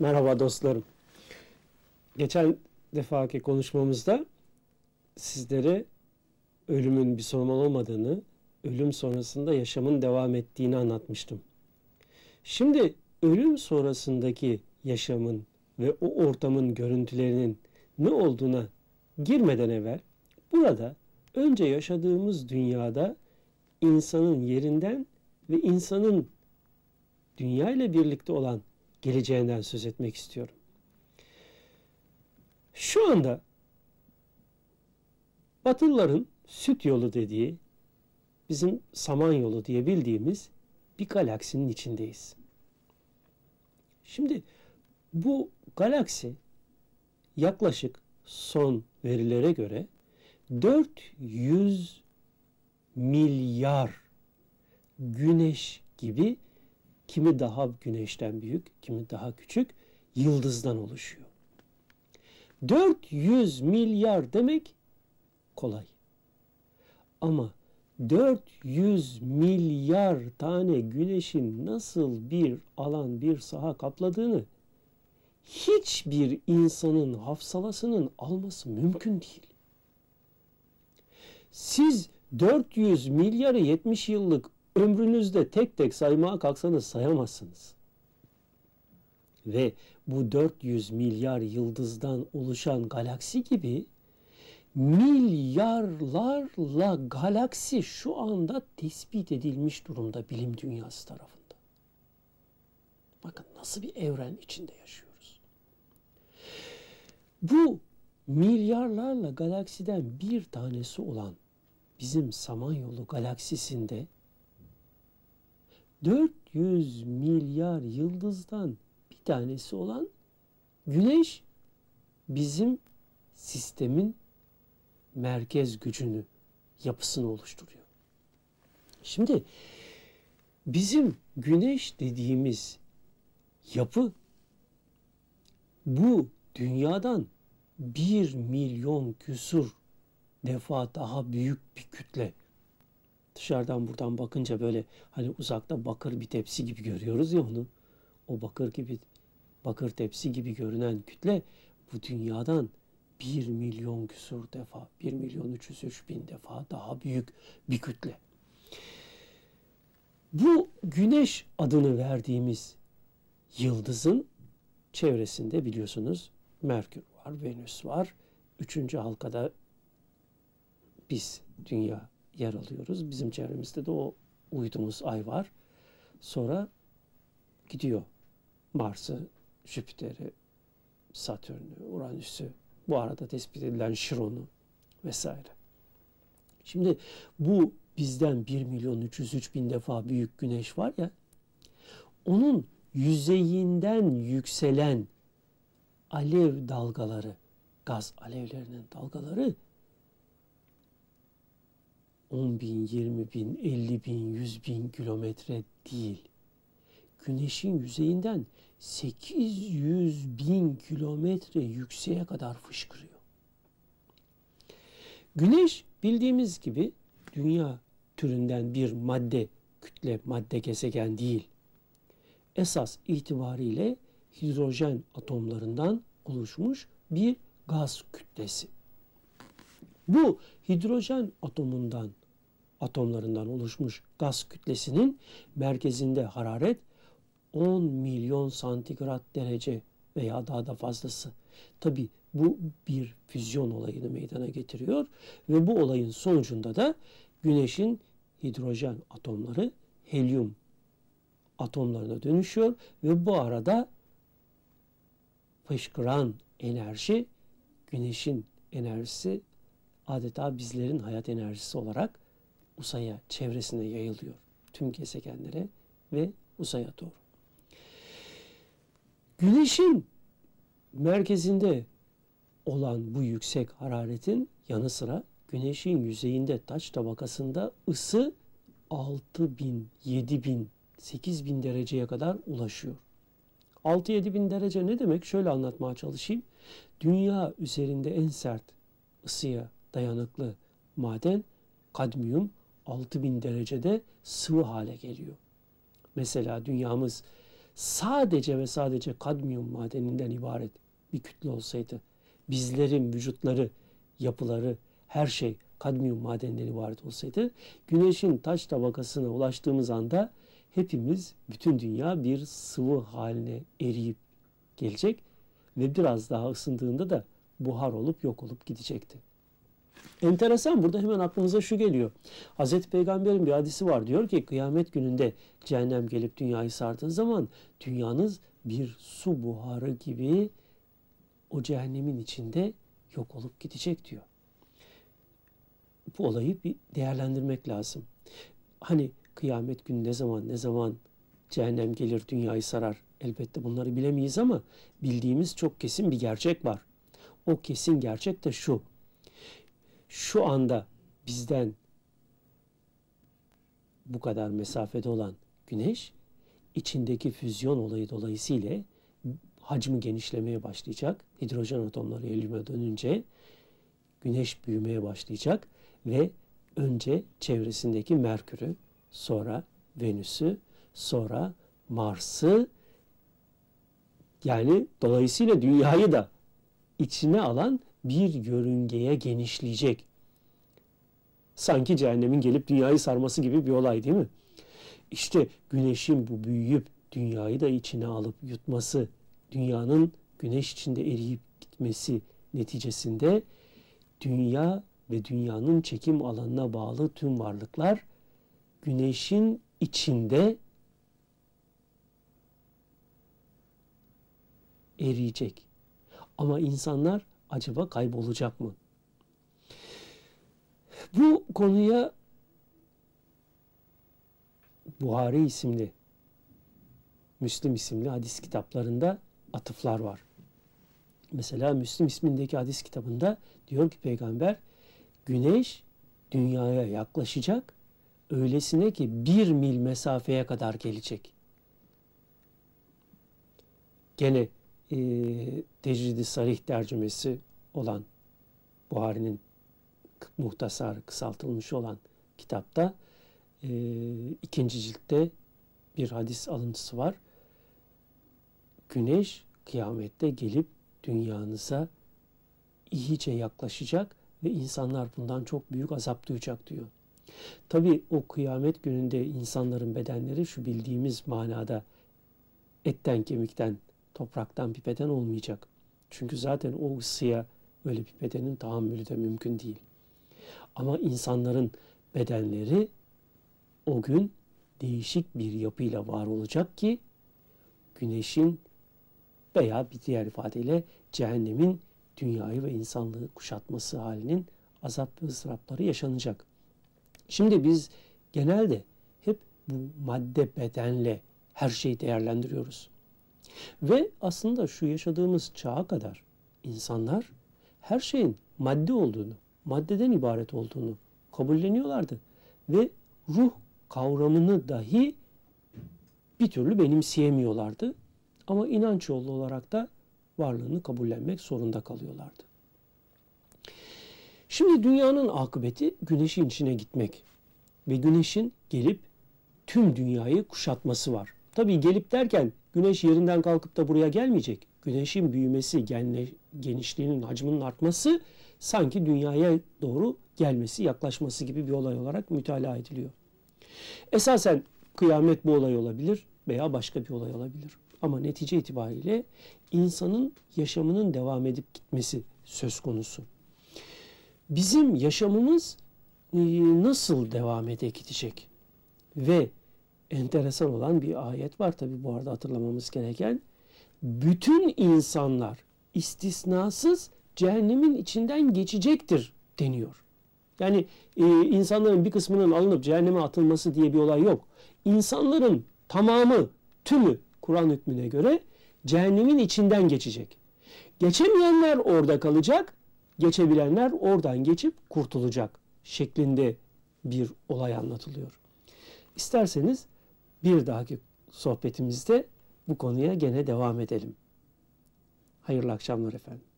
Merhaba dostlarım. Geçen defaki konuşmamızda sizlere ölümün bir son olmadığını, ölüm sonrasında yaşamın devam ettiğini anlatmıştım. Şimdi ölüm sonrasındaki yaşamın ve o ortamın görüntülerinin ne olduğuna girmeden evvel burada önce yaşadığımız dünyada insanın yerinden ve insanın dünya ile birlikte olan geleceğinden söz etmek istiyorum. Şu anda Batılıların süt yolu dediği, bizim saman yolu diye bildiğimiz bir galaksinin içindeyiz. Şimdi bu galaksi yaklaşık son verilere göre 400 milyar güneş gibi kimi daha güneşten büyük, kimi daha küçük yıldızdan oluşuyor. 400 milyar demek kolay. Ama 400 milyar tane güneşin nasıl bir alan, bir saha kapladığını hiçbir insanın hafsalasının alması mümkün değil. Siz 400 milyarı 70 yıllık ömrünüzde tek tek saymaya kalksanız sayamazsınız. Ve bu 400 milyar yıldızdan oluşan galaksi gibi milyarlarla galaksi şu anda tespit edilmiş durumda bilim dünyası tarafında. Bakın nasıl bir evren içinde yaşıyoruz. Bu milyarlarla galaksiden bir tanesi olan bizim Samanyolu galaksisinde 400 milyar yıldızdan bir tanesi olan Güneş bizim sistemin merkez gücünü, yapısını oluşturuyor. Şimdi bizim Güneş dediğimiz yapı bu dünyadan bir milyon küsur defa daha büyük bir kütle. Dışarıdan buradan bakınca böyle hani uzakta bakır bir tepsi gibi görüyoruz ya onu. O bakır gibi bakır tepsi gibi görünen kütle bu dünyadan bir milyon küsur defa, bir milyon üç yüz üç bin defa daha büyük bir kütle. Bu güneş adını verdiğimiz yıldızın çevresinde biliyorsunuz Merkür var, Venüs var. Üçüncü halkada biz dünya yer alıyoruz. Bizim çevremizde de o uydumuz ay var. Sonra gidiyor Mars'ı, Jüpiter'i, Satürn'ü, Uranüs'ü, bu arada tespit edilen Şiron'u vesaire. Şimdi bu bizden 1 milyon 303 bin defa büyük güneş var ya, onun yüzeyinden yükselen alev dalgaları, gaz alevlerinin dalgaları 10 bin, 20 bin, 50 bin, 100 bin kilometre değil. Güneşin yüzeyinden 800 bin kilometre yükseğe kadar fışkırıyor. Güneş bildiğimiz gibi dünya türünden bir madde, kütle, madde gezegen değil. Esas itibariyle hidrojen atomlarından oluşmuş bir gaz kütlesi. Bu hidrojen atomundan atomlarından oluşmuş gaz kütlesinin merkezinde hararet 10 milyon santigrat derece veya daha da fazlası. Tabi bu bir füzyon olayını meydana getiriyor ve bu olayın sonucunda da güneşin hidrojen atomları helyum atomlarına dönüşüyor ve bu arada fışkıran enerji güneşin enerjisi adeta bizlerin hayat enerjisi olarak uzaya, çevresine yayılıyor. Tüm gezegenlere ve uzaya doğru. Güneşin merkezinde olan bu yüksek hararetin yanı sıra güneşin yüzeyinde taç tabakasında ısı 6000, 7000, 8000 dereceye kadar ulaşıyor. 6-7 bin derece ne demek? Şöyle anlatmaya çalışayım. Dünya üzerinde en sert ısıya dayanıklı maden kadmiyum 6000 derecede sıvı hale geliyor. Mesela dünyamız sadece ve sadece kadmiyum madeninden ibaret bir kütle olsaydı, bizlerin vücutları, yapıları, her şey kadmiyum madeninden ibaret olsaydı, güneşin taş tabakasına ulaştığımız anda hepimiz, bütün dünya bir sıvı haline eriyip gelecek ve biraz daha ısındığında da buhar olup yok olup gidecekti. Enteresan burada hemen aklımıza şu geliyor. Hazreti Peygamber'in bir hadisi var. Diyor ki kıyamet gününde cehennem gelip dünyayı sardığı zaman dünyanız bir su buharı gibi o cehennemin içinde yok olup gidecek diyor. Bu olayı bir değerlendirmek lazım. Hani kıyamet günü ne zaman ne zaman cehennem gelir dünyayı sarar elbette bunları bilemeyiz ama bildiğimiz çok kesin bir gerçek var. O kesin gerçek de şu şu anda bizden bu kadar mesafede olan güneş içindeki füzyon olayı dolayısıyla hacmi genişlemeye başlayacak. Hidrojen atomları helyuma dönünce güneş büyümeye başlayacak ve önce çevresindeki Merkür'ü, sonra Venüs'ü, sonra Mars'ı yani dolayısıyla dünyayı da içine alan bir yörüngeye genişleyecek. Sanki cehennemin gelip dünyayı sarması gibi bir olay değil mi? İşte güneşin bu büyüyüp dünyayı da içine alıp yutması, dünyanın güneş içinde eriyip gitmesi neticesinde dünya ve dünyanın çekim alanına bağlı tüm varlıklar güneşin içinde eriyecek. Ama insanlar acaba kaybolacak mı? Bu konuya Buhari isimli, Müslim isimli hadis kitaplarında atıflar var. Mesela Müslim ismindeki hadis kitabında diyor ki peygamber güneş dünyaya yaklaşacak öylesine ki bir mil mesafeye kadar gelecek. Gene e, Tecrid-i Sarih tercümesi olan Buhari'nin muhtasar kısaltılmış olan kitapta e, ikinci ciltte bir hadis alıntısı var. Güneş kıyamette gelip dünyanıza iyice yaklaşacak ve insanlar bundan çok büyük azap duyacak diyor. Tabi o kıyamet gününde insanların bedenleri şu bildiğimiz manada etten kemikten topraktan bir beden olmayacak. Çünkü zaten o ısıya öyle bir bedenin tahammülü de mümkün değil. Ama insanların bedenleri o gün değişik bir yapıyla var olacak ki güneşin veya bir diğer ifadeyle cehennemin dünyayı ve insanlığı kuşatması halinin azap ve ızdırapları yaşanacak. Şimdi biz genelde hep bu madde bedenle her şeyi değerlendiriyoruz. Ve aslında şu yaşadığımız çağa kadar insanlar her şeyin madde olduğunu, maddeden ibaret olduğunu kabulleniyorlardı. Ve ruh kavramını dahi bir türlü benimseyemiyorlardı. Ama inanç yolu olarak da varlığını kabullenmek zorunda kalıyorlardı. Şimdi dünyanın akıbeti güneşin içine gitmek ve güneşin gelip tüm dünyayı kuşatması var. Tabii gelip derken güneş yerinden kalkıp da buraya gelmeyecek. Güneşin büyümesi, genişliğinin, hacminin artması sanki dünyaya doğru gelmesi, yaklaşması gibi bir olay olarak mütalaa ediliyor. Esasen kıyamet bu olay olabilir veya başka bir olay olabilir. Ama netice itibariyle insanın yaşamının devam edip gitmesi söz konusu. Bizim yaşamımız e, nasıl devam ede gidecek? Ve enteresan olan bir ayet var tabi bu arada hatırlamamız gereken. Bütün insanlar istisnasız cehennemin içinden geçecektir deniyor. Yani e, insanların bir kısmının alınıp cehenneme atılması diye bir olay yok. İnsanların tamamı, tümü Kur'an hükmüne göre cehennemin içinden geçecek. Geçemeyenler orada kalacak, geçebilenler oradan geçip kurtulacak şeklinde bir olay anlatılıyor. İsterseniz bir dahaki sohbetimizde bu konuya gene devam edelim. Hayırlı akşamlar efendim.